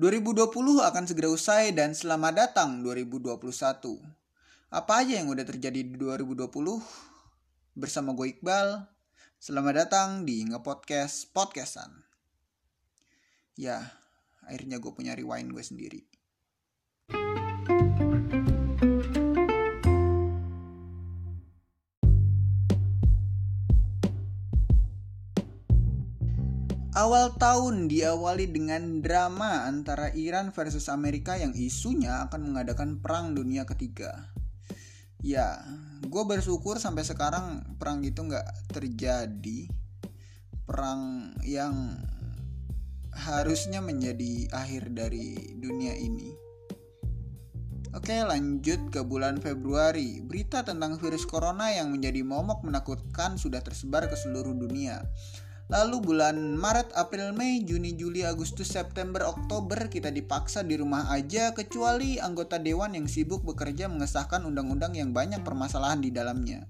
2020 akan segera usai dan selamat datang 2021. Apa aja yang udah terjadi di 2020? Bersama gue Iqbal, selamat datang di Ngepodcast Podcastan. Ya, akhirnya gue punya rewind gue sendiri. Awal tahun diawali dengan drama antara Iran versus Amerika yang isunya akan mengadakan perang dunia ketiga. Ya, gue bersyukur sampai sekarang perang itu nggak terjadi. Perang yang harusnya menjadi akhir dari dunia ini. Oke, lanjut ke bulan Februari. Berita tentang virus corona yang menjadi momok menakutkan sudah tersebar ke seluruh dunia. Lalu bulan Maret, April, Mei, Juni, Juli, Agustus, September, Oktober kita dipaksa di rumah aja kecuali anggota dewan yang sibuk bekerja mengesahkan undang-undang yang banyak permasalahan di dalamnya.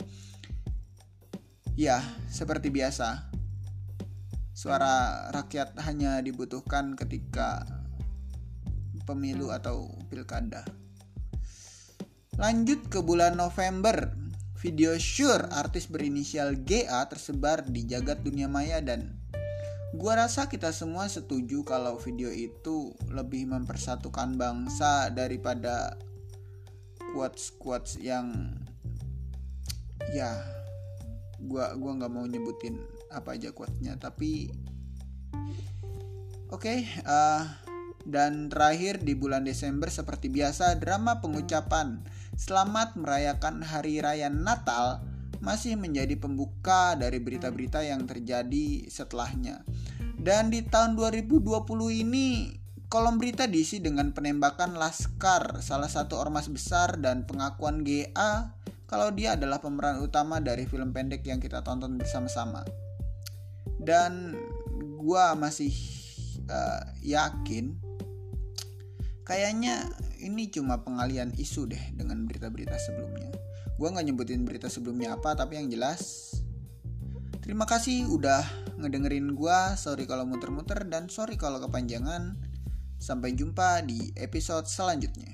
Ya, seperti biasa. Suara rakyat hanya dibutuhkan ketika pemilu atau pilkada. Lanjut ke bulan November, Video Sure artis berinisial GA tersebar di jagat dunia maya dan gua rasa kita semua setuju kalau video itu lebih mempersatukan bangsa daripada quotes-quotes yang ya gua gua nggak mau nyebutin apa aja quotesnya tapi oke okay, uh, eh, dan terakhir di bulan Desember seperti biasa drama pengucapan Selamat merayakan Hari Raya Natal masih menjadi pembuka dari berita-berita yang terjadi setelahnya. Dan di tahun 2020 ini kolom berita diisi dengan penembakan Laskar, salah satu ormas besar dan pengakuan GA kalau dia adalah pemeran utama dari film pendek yang kita tonton bersama-sama. Dan gua masih uh, yakin kayaknya ini cuma pengalian isu deh dengan berita-berita sebelumnya. Gue nggak nyebutin berita sebelumnya apa, tapi yang jelas terima kasih udah ngedengerin gue. Sorry kalau muter-muter dan sorry kalau kepanjangan. Sampai jumpa di episode selanjutnya.